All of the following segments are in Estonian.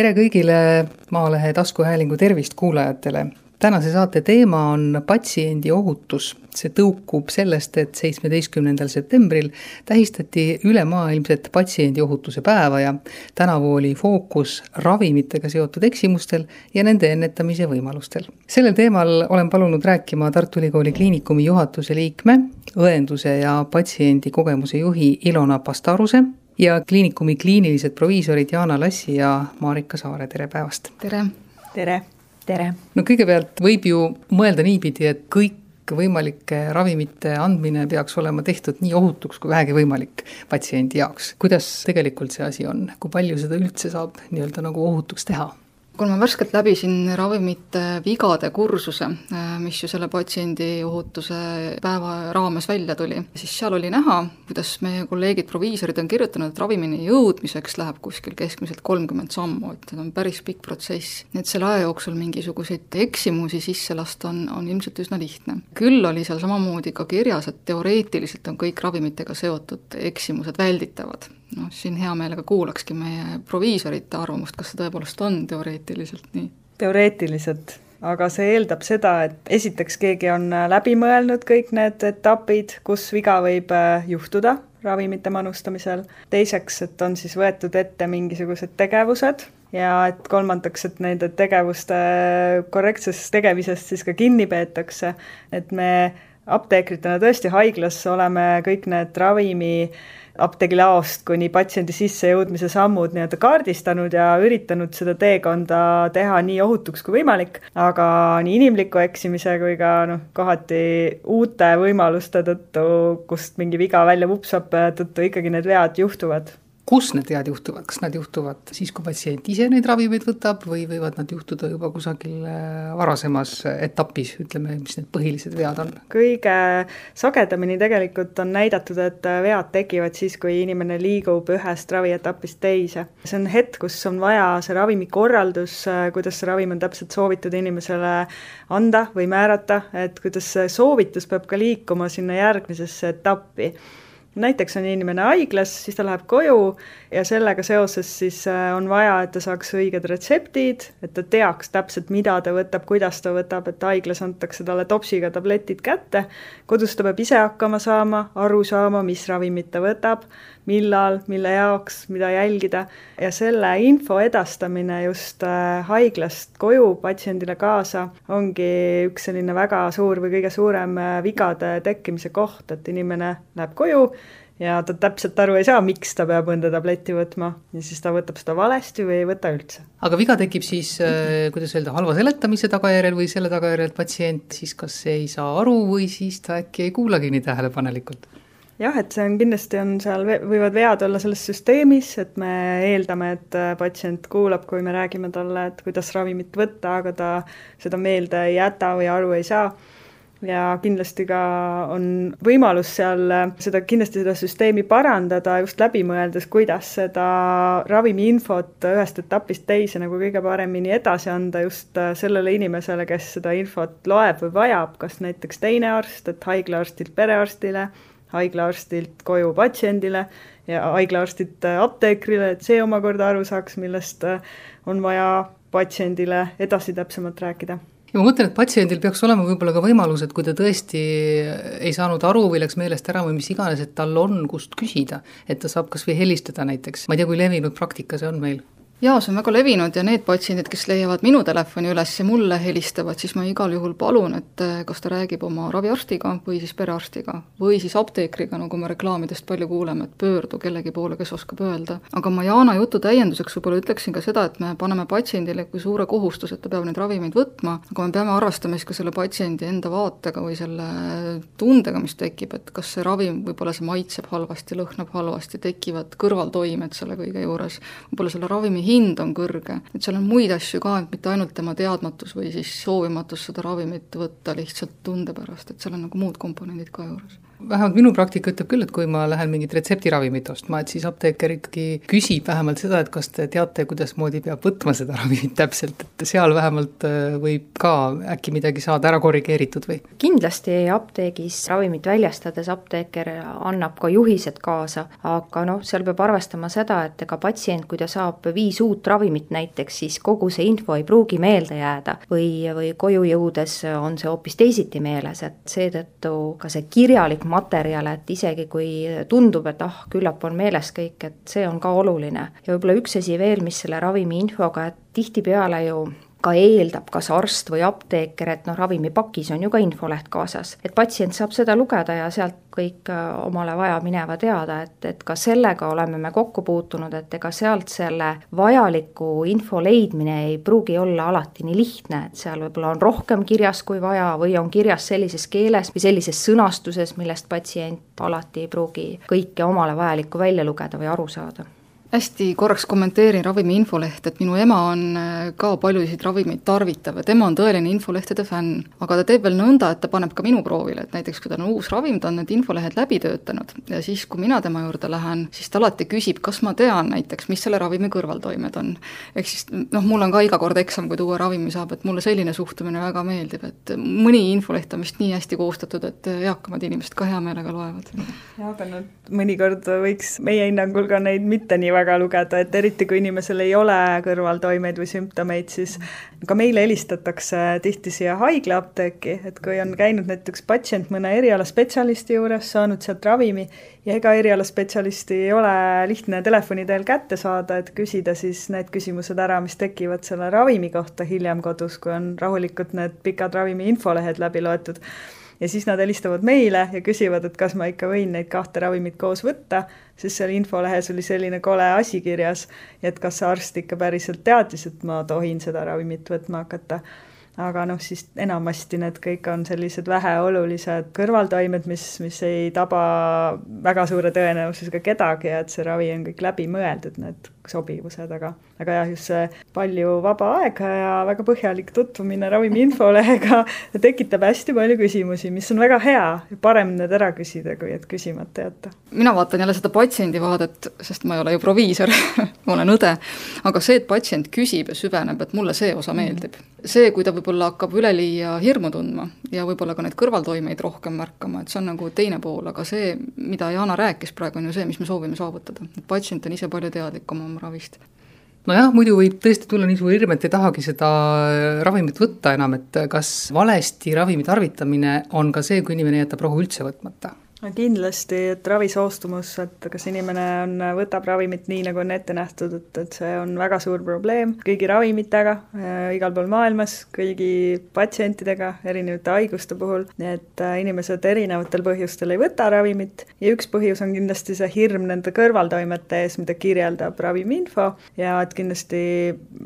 tere kõigile Maalehe taskuhäälingu Tervist kuulajatele tänase saate teema on patsiendi ohutus. see tõukub sellest, et seitsmeteistkümnendal septembril tähistati ülemaailmset patsiendi ohutuse päeva ja tänavu oli fookus ravimitega seotud eksimustel ja nende ennetamise võimalustel. sellel teemal olen palunud rääkima Tartu Ülikooli Kliinikumi juhatuse liikme, õenduse ja patsiendi kogemuse juhi Ilona Pastaruse ja kliinikumi kliinilised proviisorid Jaana Lassi ja Marika Saare, tere päevast! tere! tere! tere! no kõigepealt võib ju mõelda niipidi, et kõikvõimalike ravimite andmine peaks olema tehtud nii ohutuks kui vähegi võimalik patsiendi jaoks. kuidas tegelikult see asi on, kui palju seda üldse saab nii-öelda nagu ohutuks teha? Kui ma värskelt läbisin ravimite vigade kursuse, äh, mis ju selle patsiendi ohutuse päeva raames välja tuli, siis seal oli näha, kuidas meie kolleegid proviisorid on kirjutanud, et ravimini jõudmiseks läheb kuskil keskmiselt kolmkümmend sammu, et see on päris pikk protsess. nii et selle aja jooksul mingisuguseid eksimusi sisse lasta on, on ilmselt üsna lihtne. küll oli seal samamoodi ka kirjas, et teoreetiliselt on kõik ravimitega seotud eksimused välditavad noh, siin hea meelega kuulakski meie proviisorite arvamust, kas see tõepoolest on teoreetiliselt nii? teoreetiliselt, aga see eeldab seda, et esiteks keegi on läbi mõelnud kõik need etapid, kus viga võib äh, juhtuda ravimite manustamisel, teiseks, et on siis võetud ette mingisugused tegevused ja et kolmandaks, et nende tegevuste korrektsest tegemisest siis ka kinni peetakse, et me apteekritena tõesti haiglas oleme kõik need ravimi apteegilaost kuni patsiendi sissejõudmise sammud nii-öelda kaardistanud ja üritanud seda teekonda teha nii ohutuks kui võimalik, aga nii inimliku eksimise kui ka noh, kohati uute võimaluste tõttu, kust mingi viga välja vupsab, tõttu ikkagi need vead juhtuvad kus need vead juhtuvad, kas nad juhtuvad siis, kui patsient ise neid ravimeid võtab või võivad nad juhtuda juba kusagil äh, varasemas etapis, ütleme, mis need põhilised vead on? kõige sagedamini tegelikult on näidatud, et vead tekivad siis, kui inimene liigub ühest ravietapist teise. see on hetk, kus on vaja see ravimikorraldus, äh, kuidas see ravim on täpselt soovitud inimesele anda või määrata, et kuidas see soovitus peab ka liikuma sinna järgmisesse etappi näiteks on inimene haiglas, siis ta läheb koju ja sellega seoses siis äh, on vaja, et ta saaks õiged retseptid, et ta teaks täpselt, mida ta võtab, kuidas ta võtab, et haiglas antakse talle topsiga tabletid kätte, kodus ta peab ise hakkama saama, aru saama, mis ravimit ta võtab, millal, mille jaoks, mida jälgida ja selle info edastamine just äh, haiglast koju patsiendile kaasa ongi üks selline väga suur või kõige suurem äh, vigade tekkimise koht, et inimene läheb koju ja ta täpselt aru ei saa, miks ta peab mõnda tabletti võtma ja siis ta võtab seda valesti või ei võta üldse. aga viga tekib siis äh,, kuidas öelda, halva seletamise tagajärjel või selle tagajärjel, et patsient siis kas ei saa aru või siis ta äkki ei kuulagi nii tähelepanelikult? Jah, et see on kindlasti, on seal, võivad vead olla selles süsteemis, et me eeldame, et äh, patsient kuulab, kui me räägime talle, et kuidas ravimit võtta, aga ta seda meelde ei jäta või aru ei saa. Ja kindlasti ka on võimalus seal seda, kindlasti seda süsteemi parandada just läbi mõeldes, kuidas seda ravimiinfot ühest etapist teise nagu kõige paremini edasi anda just sellele inimesele, kes seda infot loeb või vajab, kas näiteks teine arst, et haiglaarstilt perearstile, haiglaarstilt koju patsiendile ja haiglaarstilt apteekrile, et see omakorda aru saaks, millest on vaja patsiendile edasi täpsemalt rääkida. Ja ma mõtlen, et patsiendil peaks olema võib-olla ka võimalus, et kui ta tõesti ei saanud aru või läks meelest ära või mis iganes, et tal on kust küsida, et ta saab kas või helistada näiteks, ma ei tea, kui levinud praktika see on meil jaa, see on väga levinud ja need patsiendid, kes leiavad minu telefoni üles ja mulle helistavad, siis ma igal juhul palun, et eh, kas ta räägib oma raviarstiga või siis perearstiga või siis apteekriga, nagu me reklaamidest palju kuuleme, et pöördu kellegi poole, kes oskab öelda. aga ma Jaana jutu täienduseks võib-olla ütleksin ka seda, et me paneme patsiendile kui suure kohustuse, et ta peab neid ravimeid võtma, aga me peame arvestama siis ka selle patsiendi enda vaatega või selle tundega, mis tekib, et kas see ravim, võib-olla see maitseb halvasti, lõhnab halvasti, tekivad kõrvaltoimed selle kõige juures, võib-olla selle ravimi hind on kõrge, et seal on muid asju ka, et mitte ainult tema teadmatus või siis soovimatus seda ravimit võtta lihtsalt tunde pärast, et seal on nagu muud komponendid ka juures vähemalt minu praktika ütleb küll, et kui ma lähen mingit retseptiravimit ostma, et siis apteeker ikkagi küsib vähemalt seda, et kas te teate, kuidasmoodi peab võtma seda ravimit täpselt, et seal vähemalt äh, võib ka äkki midagi saada ära korrigeeritud või? kindlasti apteegis ravimit väljastades apteeker annab ka juhised kaasa, aga noh, seal peab arvestama seda, et ega patsient, kui ta saab viis uut ravimit näiteks, siis kogu see info ei pruugi meelde jääda või, või koju jõudes on see hoopis teisiti meeles, et seetõttu ka see kirjalik materjal, et isegi kui tundub, et ah, küllap on meeles kõik, et see on ka oluline. ja võib-olla üks asi veel, mis selle ravimi infoga, et tihtipeale ju ka eeldab kas arst või apteeker, et noh, ravimipakis on ju ka infoleht kaasas, et patsient saab seda lugeda ja sealt kõik äh, omale vajamineva teada, et, et ka sellega oleme me kokku puutunud, et ega sealt selle vajaliku info leidmine ei pruugi olla alati nii lihtne, et seal võib-olla on rohkem kirjas kui vaja või on kirjas sellises keeles või sellises sõnastuses, millest patsient alati ei pruugi kõike omale vajalikku välja lugeda või aru saada hästi korraks kommenteerin ravimi infoleht, et minu ema on äh, ka paljusid ravimeid tarvitav ja tema on tõeline infolehtede fänn. aga ta teeb veel nõnda, et ta paneb ka minu proovile, et näiteks kui tal on uus ravim, ta on need infolehed läbi töötanud ja siis, kui mina tema juurde lähen, siis ta alati küsib, kas ma tean näiteks, mis selle ravimi kõrvaltoimed on. ehk siis noh, mul on ka iga kord eksam, kui ta uue ravimi saab, et mulle selline suhtumine väga meeldib, et mõni infoleht on vist nii hästi koostatud, et eakamad inimesed ka hea meelega loevad. jah, aga no mõnikord võiks meie hinnangul ka neid mitte nii väga väga lugeda, et eriti kui inimesel ei ole kõrvaltoimeid või sümptomeid, siis ka meile helistatakse tihti siia haiglaapteeki, et kui on käinud näiteks patsient mõne erialaspetsialisti juures, saanud sealt ravimi ja ega erialaspetsialisti ei ole lihtne telefoni teel kätte saada, et küsida siis need küsimused ära, mis tekivad selle ravimi kohta hiljem kodus, kui on rahulikult need pikad ravimi infolehed läbi loetud ja siis nad helistavad meile ja küsivad, et kas ma ikka võin neid kahte ravimit koos võtta, sest seal infolehes oli selline kole asi kirjas, et kas see arst ikka päriselt teadis, et ma tohin seda ravimit võtma hakata. Aga noh, siis enamasti need kõik on sellised väheolulised kõrvaltoimed, mis, mis ei taba väga suure tõenäosusega kedagi ja et see ravi on kõik läbimõeldud, need sobivused, aga, aga jah, just see palju vaba aega ja väga põhjalik tutvumine ravimi infolehega tekitab hästi palju küsimusi, mis on väga hea, parem need ära küsida, kui et küsimata jätta. mina vaatan jälle seda patsiendi vaadet, sest ma ei ole ju proviisor ma olen õde, aga see, et patsient küsib ja süveneb, et mulle see osa meeldib. see, kui ta võib-olla hakkab üleliia hirmu tundma ja võib-olla ka neid kõrvaltoimeid rohkem märkama, et see on nagu teine pool, aga see, mida Jana rääkis praegu, on ju see, mis me soovime saavutada, patsient on ise palju teadlikum oma ravist nojah, muidu võib tõesti tulla nii suur hirm, et ei tahagi seda ravimit võtta enam, et kas valesti ravimi tarvitamine on ka see, kui inimene jätab rohu üldse võtmata? Kindlasti, et ravisoostumus, et kas inimene on, võtab ravimit nii, nagu on ette nähtud, et, et see on väga suur probleem kõigi ravimitega äh, igal pool maailmas, kõigi patsientidega, erinevate haiguste puhul, et äh, inimesed erinevatel põhjustel ei võta ravimit ja üks põhjus on kindlasti see hirm nende kõrvaltoimete ees, mida kirjeldab ravimiinfo ja et kindlasti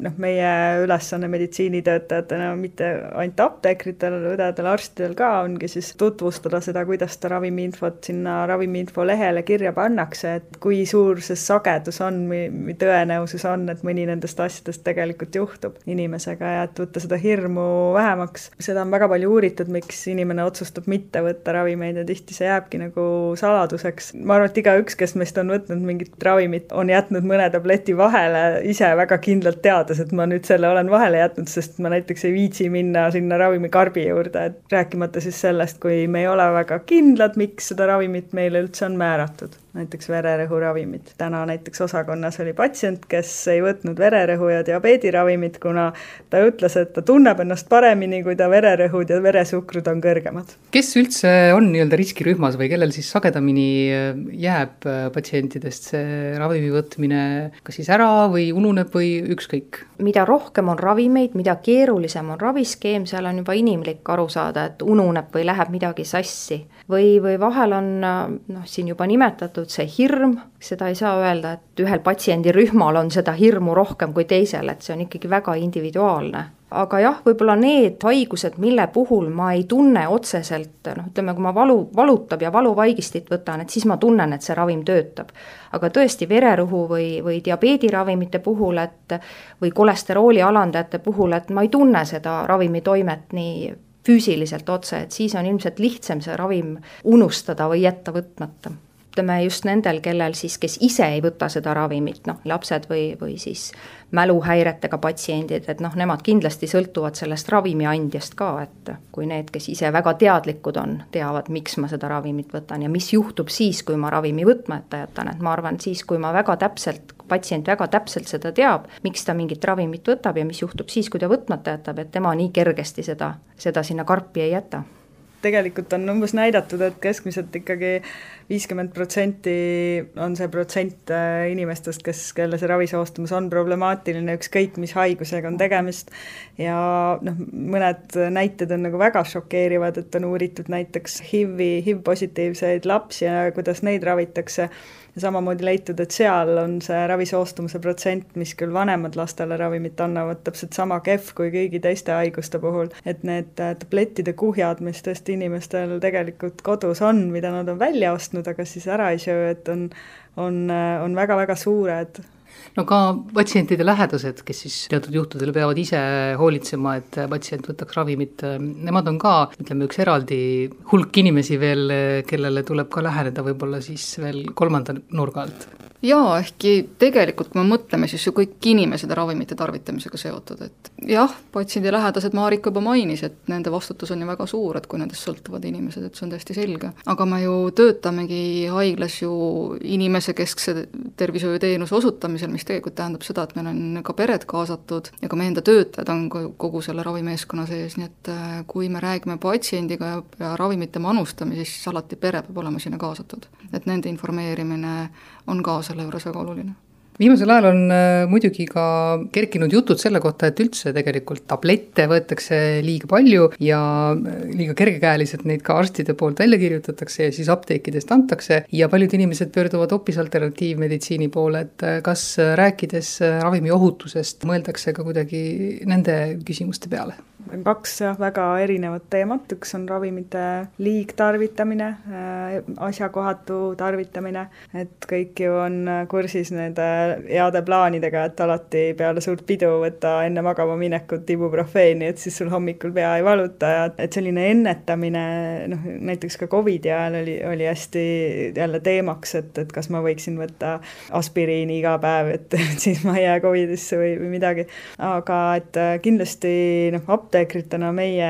noh, meie ülesanne meditsiinitöötajatena, mitte ainult apteekritel, õdedel, arstidel ka, ongi siis tutvustada seda, kuidas seda ravimiinfo infot sinna ravimiinfo lehele kirja pannakse, et kui suur see sagedus on või, tõenäosus on, et mõni nendest asjadest tegelikult juhtub inimesega ja et võtta seda hirmu vähemaks. seda on väga palju uuritud, miks inimene otsustab mitte võtta ravimeid ja tihti see jääbki nagu saladuseks. ma arvan, et igaüks, kes meist on võtnud mingit ravimit, on jätnud mõne tableti vahele ise väga kindlalt teades, et ma nüüd selle olen vahele jätnud, sest ma näiteks ei viitsi minna sinna ravimikarbi juurde, et rääkimata siis sellest, kui me ei ole väga kindlad, miks seda ravimit meile üldse on määratud näiteks vererõhuravimid. täna näiteks osakonnas oli patsient, kes ei võtnud vererõhu ja diabeediravimit, kuna ta ütles, et ta tunneb ennast paremini, kui ta vererõhud ja veresuhkrud on kõrgemad. kes üldse on nii-öelda riskirühmas või kellel siis sagedamini äh, jääb äh, patsientidest see ravimi võtmine kas siis ära või ununeb või ükskõik? mida rohkem on ravimeid, mida keerulisem on raviskeem, seal on juba inimlik aru saada, et ununeb või läheb midagi sassi. või, või vahel on noh, siin juba nimetatud, see hirm, seda ei saa öelda, et ühel patsiendirühmal on seda hirmu rohkem kui teisel, et see on ikkagi väga individuaalne. aga jah, võib-olla need haigused, mille puhul ma ei tunne otseselt, noh, ütleme, kui ma valu, valutab ja valuvaigistit võtan, et siis ma tunnen, et see ravim töötab. aga tõesti, vererõhu või, või diabeediravimite puhul, et või kolesterooli alandajate puhul, et ma ei tunne seda ravimi toimet nii füüsiliselt otse, et siis on ilmselt lihtsam see ravim unustada või jätta võtmata ütleme just nendel, kellel siis, kes ise ei võta seda ravimit, noh, lapsed või, või siis mäluhäiretega patsiendid, et noh, nemad kindlasti sõltuvad sellest ravimiandjast ka, et kui need, kes ise väga teadlikud on, teavad, miks ma seda ravimit võtan ja mis juhtub siis, kui ma ravimi võtmata jätan, et ma arvan, siis, kui ma väga täpselt, patsient väga täpselt seda teab, miks ta mingit ravimit võtab ja mis juhtub siis, kui ta võtmata jätab, et tema nii kergesti seda, seda sinna karpi ei jäta. Tegelikult on umbes näidatud, et keskmiselt ikkagi viiskümmend protsenti on see protsent äh, inimestest, kes, kelle see ravisoostumus on problemaatiline, ükskõik mis haigusega on tegemist, ja noh, mõned näited on nagu väga šokeerivad, et on uuritud näiteks HIV-i, HIV-positiivseid lapsi ja kuidas neid ravitakse. Ja samamoodi leitud, et seal on see ravisoostumuse protsent, mis küll vanemad lastele ravimit annavad, täpselt sama kehv kui kõigi teiste haiguste puhul, et need äh, tablettide kuhjad, mis tõesti inimestel tegelikult kodus on, mida nad on välja ostnud, aga siis ära ei söö, et on, on, äh, on väga-väga suured no ka patsientide lähedased, kes siis teatud juhtudel peavad ise hoolitsema, et patsient võtaks ravimit, nemad on ka, ütleme, üks eraldi hulk inimesi veel, kellele tuleb ka läheneda võib-olla siis veel kolmanda nurga alt jaa, ehkki tegelikult kui me mõtleme, siis ju kõik inimesed on ravimite tarvitamisega seotud, et jah, patsiendi lähedased Marika juba mainis, et nende vastutus on ju väga suur, et kui nendest sõltuvad inimesed, et see on täiesti selge. aga me ju töötamegi haiglas ju inimesekeskse tervishoiuteenuse osutamisel, mis tegelikult tähendab seda, et meil on ka pered kaasatud ja ka meie enda töötajad on kogu selle ravimeeskonna sees, nii et äh, kui me räägime patsiendiga ja, ja ravimite manustamisest, siis alati pere peab olema sinna kaasatud. et nende informeerimine on ka selle juures väga oluline viimasel ajal on äh, muidugi ka kerkinud jutud selle kohta, et üldse tegelikult tablette võetakse liiga palju ja äh, liiga kergekäeliselt neid ka arstide poolt välja kirjutatakse ja siis apteekidest antakse. Ja paljud inimesed pöörduvad hoopis alternatiivmeditsiini poole, et äh, kas rääkides ravimi ohutusest mõeldakse ka kuidagi nende küsimuste peale? kaks jah, väga erinevat teemat, üks on ravimite liigtarvitamine, asjakohatu tarvitamine, et kõik ju on kursis nende heade plaanidega, et alati peale suurt pidu võtta enne magama minekut ibuprofeeni, et siis sul hommikul pea ei valuta ja et selline ennetamine, noh näiteks ka Covidi ajal oli, oli hästi jälle teemaks, et, et kas ma võiksin võtta aspiriini iga päev, et siis ma ei jää Covidisse või, või midagi. aga et kindlasti noh, apteek apteekritena meie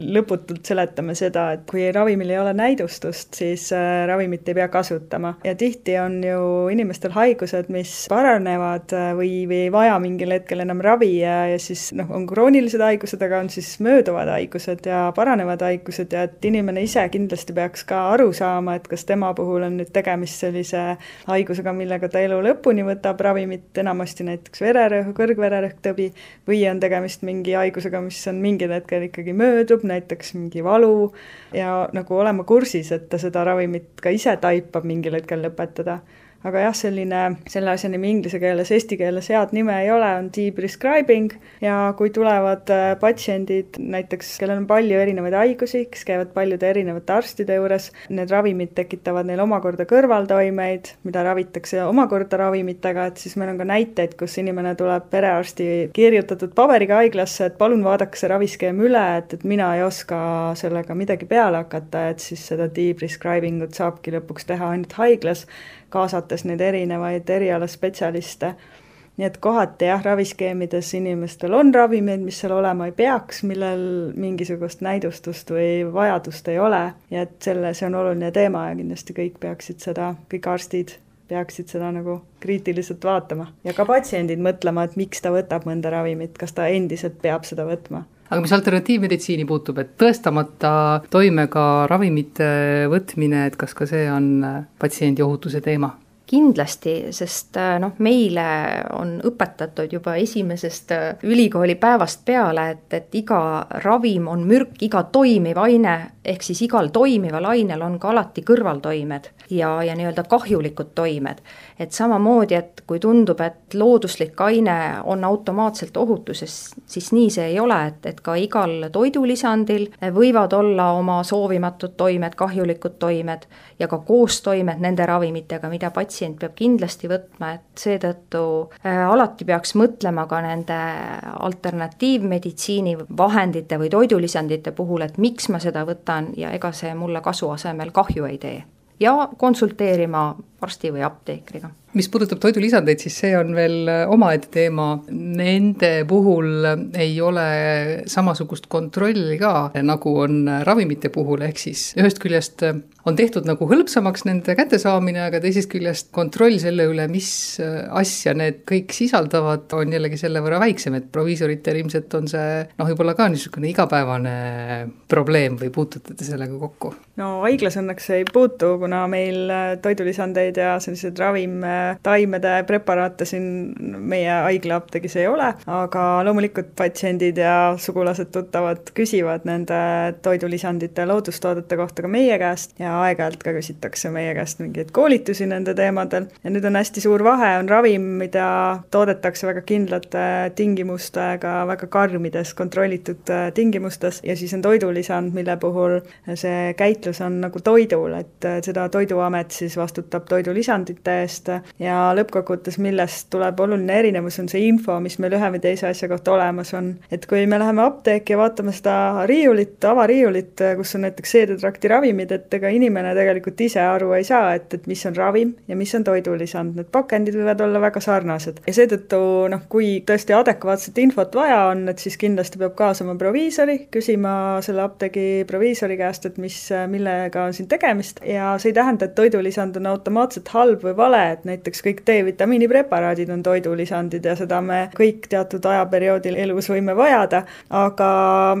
lõputult seletame seda, et kui ravimil ei ole näidustust, siis äh, ravimit ei pea kasutama ja tihti on ju inimestel haigused, mis paranevad äh, või, või ei vaja mingil hetkel enam ravi ja, ja siis noh, on kroonilised haigused, aga on siis mööduvad haigused ja paranevad haigused ja et inimene ise kindlasti peaks ka aru saama, et kas tema puhul on nüüd tegemist sellise haigusega, millega ta elu lõpuni võtab ravimit, enamasti näiteks vererõhk, kõrgvererõhk, tõbi, või on tegemist mingi haigusega, mis on mingil hetkel ikkagi möödub, näiteks mingi valu, ja nagu olema kursis, et ta seda ravimit ka ise taipab mingil hetkel lõpetada aga jah, selline, selle asja nimi inglise keeles, eesti keeles head nime ei ole, on deprescribing ja kui tulevad äh, patsiendid näiteks, kellel on palju erinevaid haigusi, kes käivad paljude erinevate arstide juures, need ravimid tekitavad neil omakorda kõrvaltoimeid, mida ravitakse omakorda ravimitega, et siis meil on ka näiteid, kus inimene tuleb perearsti kirjutatud paberiga haiglasse, et palun vaadake see raviskeem üle, et, et mina ei oska sellega midagi peale hakata, et siis seda deprescribing ut saabki lõpuks teha ainult haiglas kaasates neid erinevaid erialaspetsialiste. nii et kohati jah, raviskeemides inimestel on ravimeid, mis seal olema ei peaks, millel mingisugust näidustust või vajadust ei ole. Ja et selle, see on oluline teema ja kindlasti kõik peaksid seda, kõik arstid peaksid seda nagu kriitiliselt vaatama. Ja ka patsiendid mõtlema, et miks ta võtab mõnda ravimit, kas ta endiselt peab seda võtma aga mis alternatiivmeditsiini puutub, et tõestamata toimega ravimite võtmine, et kas ka see on patsiendi ohutuse teema? kindlasti, sest äh, noh, meile on õpetatud juba esimesest äh, ülikooli päevast peale, et, et iga ravim on mürk, iga toimiv aine, ehk siis igal toimival ainel on ka alati kõrvaltoimed ja, ja nii-öelda kahjulikud toimed. Et samamoodi, et kui tundub, et looduslik aine on automaatselt ohutuses, siis nii see ei ole, et, et ka igal toidulisandil võivad olla oma soovimatud toimed, kahjulikud toimed ja ka koostoimed nende ravimitega, mida patsient patsient peab kindlasti võtma, et seetõttu äh, alati peaks mõtlema ka nende alternatiivmeditsiini vahendite või toidulisandite puhul, et miks ma seda võtan ja ega see mulle kasu asemel kahju ei tee. ja konsulteerima arsti või apteekriga. Mis puudutab toidulisandeid, siis see on veel omaette teema, nende puhul ei ole samasugust kontrolli ka, nagu on ravimite puhul, ehk siis ühest küljest on tehtud nagu hõlpsamaks nende kättesaamine, aga teisest küljest kontroll selle üle, mis asja need kõik sisaldavad, on jällegi selle võrra väiksem, et proviisoritel ilmselt on see noh, võib-olla ka niisugune igapäevane probleem või puutute te sellega kokku? no haiglas õnneks ei puutu, kuna meil toidulisandeid ja selliseid ravim taimede preparaate siin meie haigla apteegis ei ole, aga loomulikult patsiendid ja sugulased-tuttavad küsivad nende toidulisandite, loodustoodete kohta ka meie käest ja aeg-ajalt ka küsitakse meie käest mingeid koolitusi nende teemadel. ja nüüd on hästi suur vahe, on ravim, mida toodetakse väga kindlate tingimustega, väga karmides kontrollitud äh, tingimustes ja siis on toidulisand, mille puhul see käitlus on nagu toidul, et äh, seda Toiduamet siis vastutab toidulisandite eest ja lõppkokkuvõttes, millest tuleb oluline erinevus, on see info, mis meil ühe või teise asja kohta olemas on. et kui me läheme apteeki ja vaatame seda riiulit, avariiulit, kus on näiteks seedetrakti ravimid, et ega inimene tegelikult ise aru ei saa, et, et mis on ravim ja mis on toidulisand, need pakendid võivad olla väga sarnased. ja seetõttu noh, kui tõesti adekvaatset infot vaja on, et siis kindlasti peab kaasama proviisori, küsima selle apteegi proviisori käest, et mis, millega on siin tegemist ja see ei tähenda, et toidulisand on automaatselt halb või vale, et näiteks kõik D-vitamiini preparaadid on toidulisandid ja seda me kõik teatud ajaperioodil elus võime vajada, aga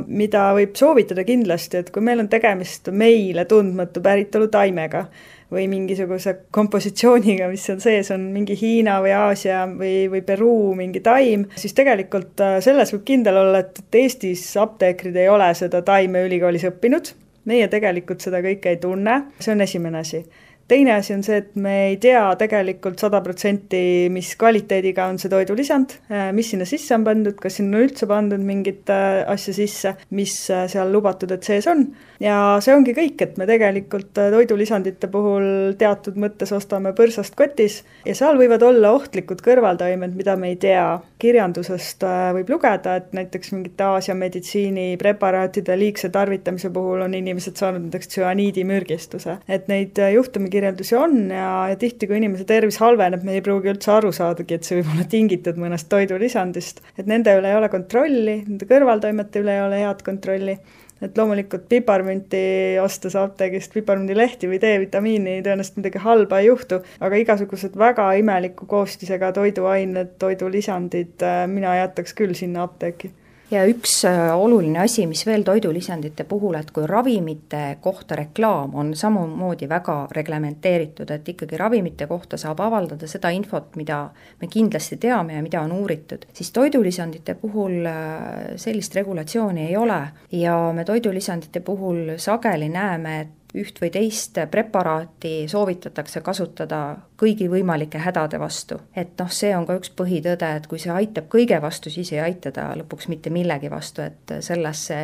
mida võib soovitada kindlasti, et kui meil on tegemist meile tundmatu päritolu taimega, või mingisuguse kompositsiooniga, mis seal sees on, mingi Hiina või Aasia või, või Peruu mingi taim, siis tegelikult äh, selles võib kindel olla, et Eestis apteekrid ei ole seda taime ülikoolis õppinud, meie tegelikult seda kõike ei tunne, see on esimene asi teine asi on see, et me ei tea tegelikult sada protsenti, mis kvaliteediga on see toidulisand, äh, mis sinna sisse on pandud, kas sinna on üldse pandud mingit äh, asja sisse, mis äh, seal lubatud, et sees on. ja see ongi kõik, et me tegelikult toidulisandite puhul teatud mõttes ostame põrsast kotis ja seal võivad olla ohtlikud kõrvaltaimed, mida me ei tea. kirjandusest võib lugeda, et näiteks mingite Aasia meditsiinipreparaatide liigse tarvitamise puhul on inimesed saanud näiteks tsüaniidimürgistuse, et neid juhtumeid ettekirjeldusi on ja, ja tihti, kui inimese tervis halveneb, me ei pruugi üldse aru saadagi, et see võib olla tingitud mõnest toidulisandist. et nende üle ei ole kontrolli, nende kõrvaltoimete üle ei ole head kontrolli et loomulikult piparmünti ostes apteegist piparmündilehti või D-vitamiini tõenäoliselt midagi halba ei juhtu, aga igasugused väga imeliku koostisega toiduained, toidulisandid, äh, mina jätaks küll sinna apteeki ja üks äh, oluline asi, mis veel toidulisandite puhul, et kui ravimite kohta reklaam on samamoodi väga reglementeeritud, et ikkagi ravimite kohta saab avaldada seda infot, mida me kindlasti teame ja mida on uuritud, siis toidulisandite puhul äh, sellist regulatsiooni ei ole. Ja me toidulisandite puhul sageli näeme, et üht või teist preparaati soovitatakse kasutada kõigi võimalike hädade vastu. et noh, see on ka üks põhitõde, et kui see aitab kõige vastu, siis ei aita ta lõpuks mitte millegi vastu, et sellesse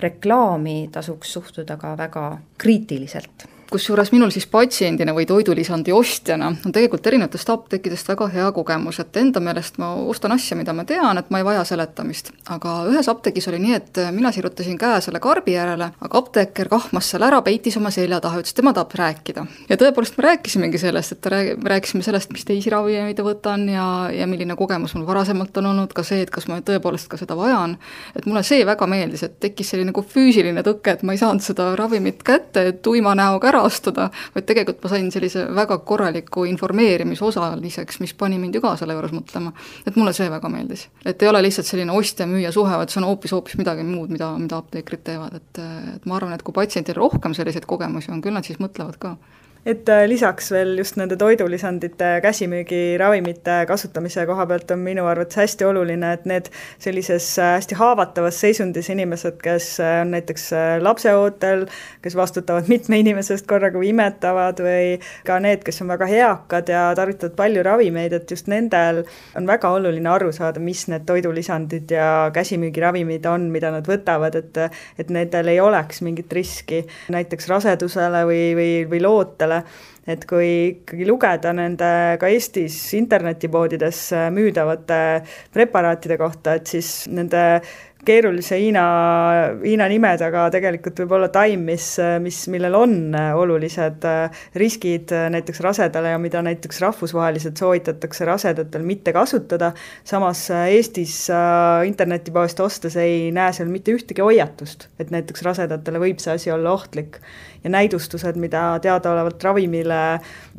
reklaami tasuks suhtuda ka väga kriitiliselt kusjuures minul siis patsiendina või toidulisandi ostjana on tegelikult erinevatest apteekidest väga hea kogemus, et enda meelest ma ostan asja, mida ma tean, et ma ei vaja seletamist. aga ühes apteegis oli nii, et mina sirutasin käe selle karbi järele, aga apteeker kahmas selle ära, peitis oma selja taha, ütles, tema tahab rääkida. ja tõepoolest me rääkisimegi sellest, et rääg-, rääkisime sellest, mis teisi ravimeid võtan ja, ja milline kogemus mul varasemalt on olnud, ka see, et kas ma tõepoolest ka seda vajan. et mulle see väga meeldis, et tekkis selline nagu füüsiline tõke, et ma ei saanud seda ravimit kätte, tuima näoga ära astuda, vaid tegelikult ma sain sellise väga korraliku informeerimisosaliseks, mis pani mind ju ka selle juures mõtlema. et mulle see väga meeldis. et ei ole lihtsalt selline ostja-müüja suhe, vaid see on hoopis, hoopis midagi muud, mida, mida apteekrid teevad, et, et ma arvan, et kui patsientidel rohkem selliseid kogemusi on, küll nad siis mõtlevad ka et äh, lisaks veel just nende toidulisandite käsimüügiravimite kasutamise koha pealt on minu arvates hästi oluline, et need sellises äh, hästi haavatavas seisundis inimesed, kes äh, on näiteks lapseootel, kes vastutavad mitme inimese eest korraga või imetavad või ka need, kes on väga eakad ja tarvitavad palju ravimeid, et just nendel on väga oluline aru saada, mis need toidulisandid ja käsimüügiravimid on, mida nad võtavad, et et nendel ei oleks mingit riski näiteks rasedusele või, või, või lootele, rasedale, et kui ikkagi lugeda nende ka Eestis internetipoodides müüdavate preparaatide kohta, et siis nende keerulise Hiina, Hiina nime taga tegelikult võib olla taim, mis, mis, millel on olulised äh, riskid äh, näiteks rasedale ja mida näiteks rahvusvaheliselt soovitatakse rasedatel mitte kasutada, samas äh, Eestis internetipoest ostes ei näe seal mitte ühtegi hoiatust, et näiteks rasedatele võib see asi olla ohtlik. Ja näidustused, mida teadaolevalt ravimile,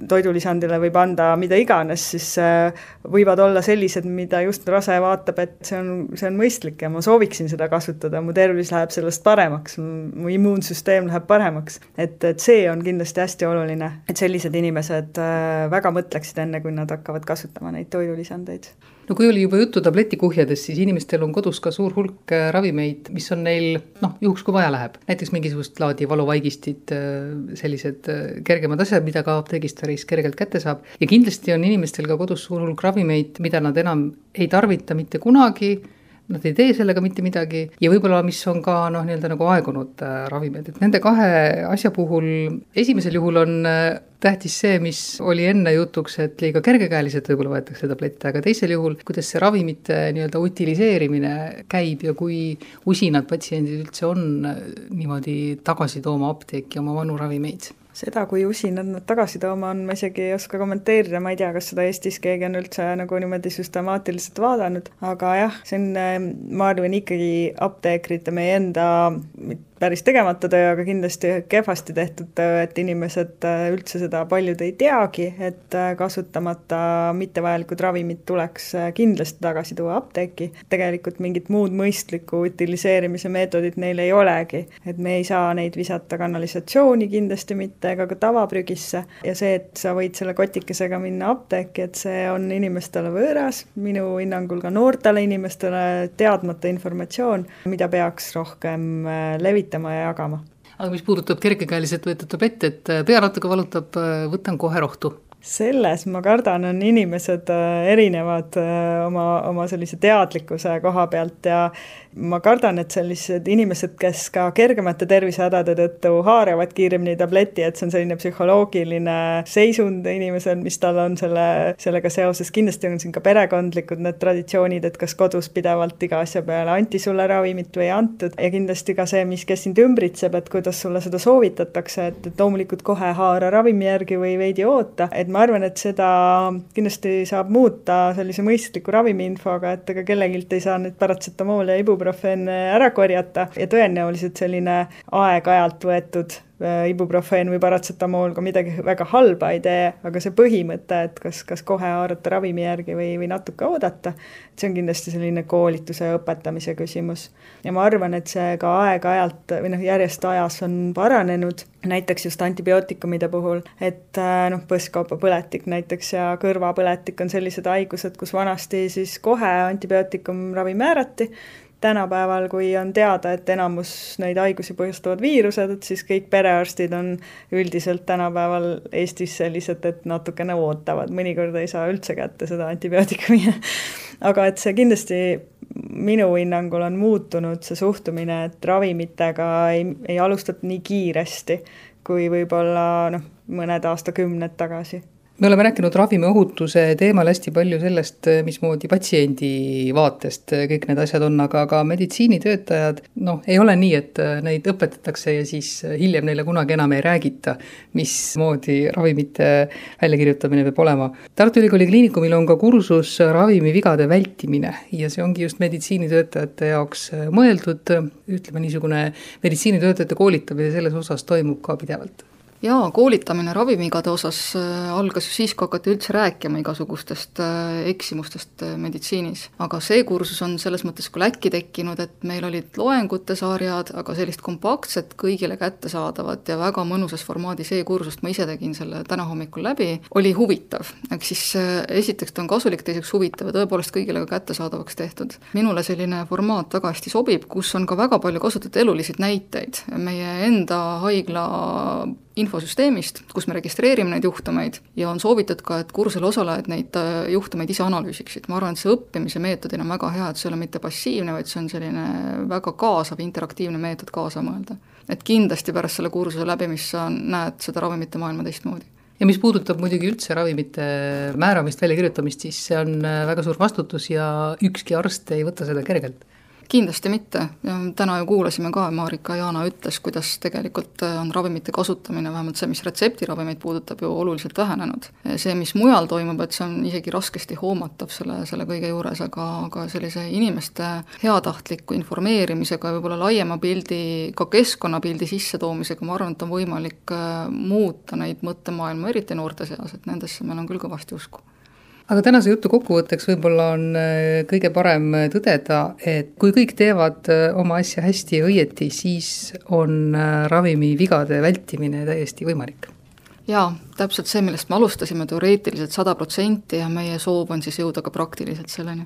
toidulisandile võib anda mida iganes, siis äh, võivad olla sellised, mida just rase vaatab, et see on, see on mõistlik ja ma sooviksin seda kasutada, mu tervis läheb sellest paremaks, mu immuunsüsteem läheb paremaks. et, et see on kindlasti hästi oluline, et sellised inimesed äh, väga mõtleksid enne, kui nad hakkavad kasutama neid toidulisandeid no kui oli juba juttu tabletikuhjadest, siis inimestel on kodus ka suur hulk äh, ravimeid, mis on neil noh, juhuks kui vaja läheb, näiteks mingisugust laadi valuvaigistid, äh, sellised kergemad asjad, mida ka apteegist päris kergelt kätte saab. ja kindlasti on inimestel ka kodus suur hulk ravimeid, mida nad enam ei tarvita mitte kunagi nad ei tee sellega mitte midagi. Ja võib-olla, mis on ka noh, nii-öelda nagu aegunud äh, ravimid, et nende kahe asja puhul esimesel juhul on äh, tähtis see, mis oli enne jutuks, et liiga kergekäeliselt võib-olla võetakse tablette, aga teisel juhul, kuidas see ravimite nii-öelda utiliseerimine käib ja kui usinad patsiendid üldse on äh, niimoodi tagasi tooma apteeki oma vanu ravimeid seda, kui usinad nad tagasi tooma on, ma isegi ei oska kommenteerida, ma ei tea, kas seda Eestis keegi on üldse nagu niimoodi süstemaatiliselt vaadanud, aga jah, see on, ma arvan, ikkagi apteekrite, meie enda päris tegemata töö, aga kindlasti kehvasti tehtud töö, et inimesed äh, üldse seda paljud ei teagi, et äh, kasutamata mittevajalikud ravimid tuleks äh, kindlasti tagasi tuua apteeki. tegelikult mingit muud mõistlikku utiliseerimise meetodit neil ei olegi, et me ei saa neid visata kanalisatsiooni kindlasti mitte ega ka tavaprügisse. Ja see, et sa võid selle kotikesega minna apteeki, et see on inimestele võõras, minu hinnangul ka noortele inimestele teadmata informatsioon, mida peaks rohkem levitama levitama ja jagama. aga mis puudutab kergekäeliselt võetud tablette, et äh, pea natuke valutab, äh, võtan kohe rohtu selles ma kardan, on inimesed äh, erinevad oma, oma sellise teadlikkuse koha pealt ja ma kardan, et sellised inimesed, kes ka kergemate tervisehädade tõttu haaravad kiiremini tableti, et see on selline psühholoogiline seisund inimesel, mis tal on selle, sellega seoses, kindlasti on siin ka perekondlikud need traditsioonid, et kas kodus pidevalt iga asja peale anti sulle ravimit või ei antud. Ja kindlasti ka see, mis, kes sind ümbritseb, et kuidas sulle seda soovitatakse, et, et loomulikult kohe haara ravimi järgi või veidi oota, et ma arvan, et seda kindlasti saab muuta sellise mõistliku ravimiinfoga, et ega kellegilt ei saa nüüd paratsetamooli ja ibuprofen ära korjata. Ja tõenäoliselt selline aeg-ajalt võetud ibuprofeen või paratsetamool ka midagi väga halba ei tee, aga see põhimõte, et kas, kas kohe haarata ravimi järgi või, või natuke oodata, see on kindlasti selline koolituse ja õpetamise küsimus. ja ma arvan, et see ka aeg-ajalt või noh, järjest ajas on paranenud, näiteks just antibiootikumide puhul, et äh, noh, põsskaupapõletik näiteks ja kõrvapõletik on sellised haigused, kus vanasti siis kohe antibiootikumravi määrati, tänapäeval, kui on teada, et enamus neid haigusi põhjustavad viirused, et siis kõik perearstid on üldiselt tänapäeval Eestis sellised, et natukene ootavad, mõnikord ei saa üldse kätte seda antibiootikumi. Aga et see kindlasti minu hinnangul on muutunud, see suhtumine, et ravimitega ei, ei alustata nii kiiresti, kui võib-olla noh, mõned aastakümned tagasi me oleme rääkinud ravimiohutuse teemal hästi palju sellest, mismoodi patsiendi vaatest kõik need asjad on, aga ka meditsiinitöötajad, noh, ei ole nii, et neid õpetatakse ja siis hiljem neile kunagi enam ei räägita, mismoodi ravimite väljakirjutamine peab olema. Tartu Ülikooli Kliinikumil on ka kursus ravimivigade vältimine ja see ongi just meditsiinitöötajate jaoks mõeldud, ütleme niisugune meditsiinitöötajate koolitamine selles osas toimub ka pidevalt jaa, koolitamine ravimigade osas äh, algas ju siis, kui hakati üldse rääkima igasugustest äh, eksimustest äh, meditsiinis. aga see kursus on selles mõttes küll äkki tekkinud, et meil olid loengute sarjad, aga sellist kompaktset, kõigile kättesaadavat ja väga mõnusas formaadis e-kursust, ma ise tegin selle täna hommikul läbi, oli huvitav. ehk siis esiteks ta on kasulik, teiseks huvitav ja tõepoolest kõigile ka kättesaadavaks tehtud. minule selline formaat väga hästi sobib, kus on ka väga palju kasutatud eluliseid näiteid meie enda haigla infosüsteemist, kus me registreerime neid juhtumeid ja on soovitud ka, et kursusel osalejad neid äh, juhtumeid ise analüüsiksid. ma arvan, et see õppimise meetodina on väga hea, et see ei ole mitte passiivne, vaid see on selline väga kaasav, interaktiivne meetod kaasa mõelda. et kindlasti pärast selle kursuse läbimist sa näed seda ravimite maailma teistmoodi ja mis puudutab muidugi üldse ravimite määramist, väljakirjutamist, siis see on väga suur vastutus ja ükski arst ei võta seda kergelt kindlasti mitte, täna ju kuulasime ka, Marika Jaana ütles, kuidas tegelikult äh, on ravimite kasutamine, vähemalt see, mis retseptiravimeid puudutab, ju oluliselt vähenenud. see, mis mujal toimub, et see on isegi raskesti hoomatav selle, selle kõige juures, aga, aga sellise inimeste heatahtliku informeerimisega, võib-olla laiema pildi, ka keskkonnapildi sissetoomisega, ma arvan, et on võimalik äh, muuta neid mõttemaailma, eriti noorte seas, et nendesse meil on küll kõvasti usku aga tänase jutu kokkuvõtteks võib-olla on äh, kõige parem äh, tõdeda, et kui kõik teevad äh, oma asja hästi ja õieti, siis on ravimivigade vältimine täiesti võimalik. Jaa, täpselt see, millest me alustasime, teoreetiliselt sada protsenti ja meie soov on siis jõuda ka praktiliselt selleni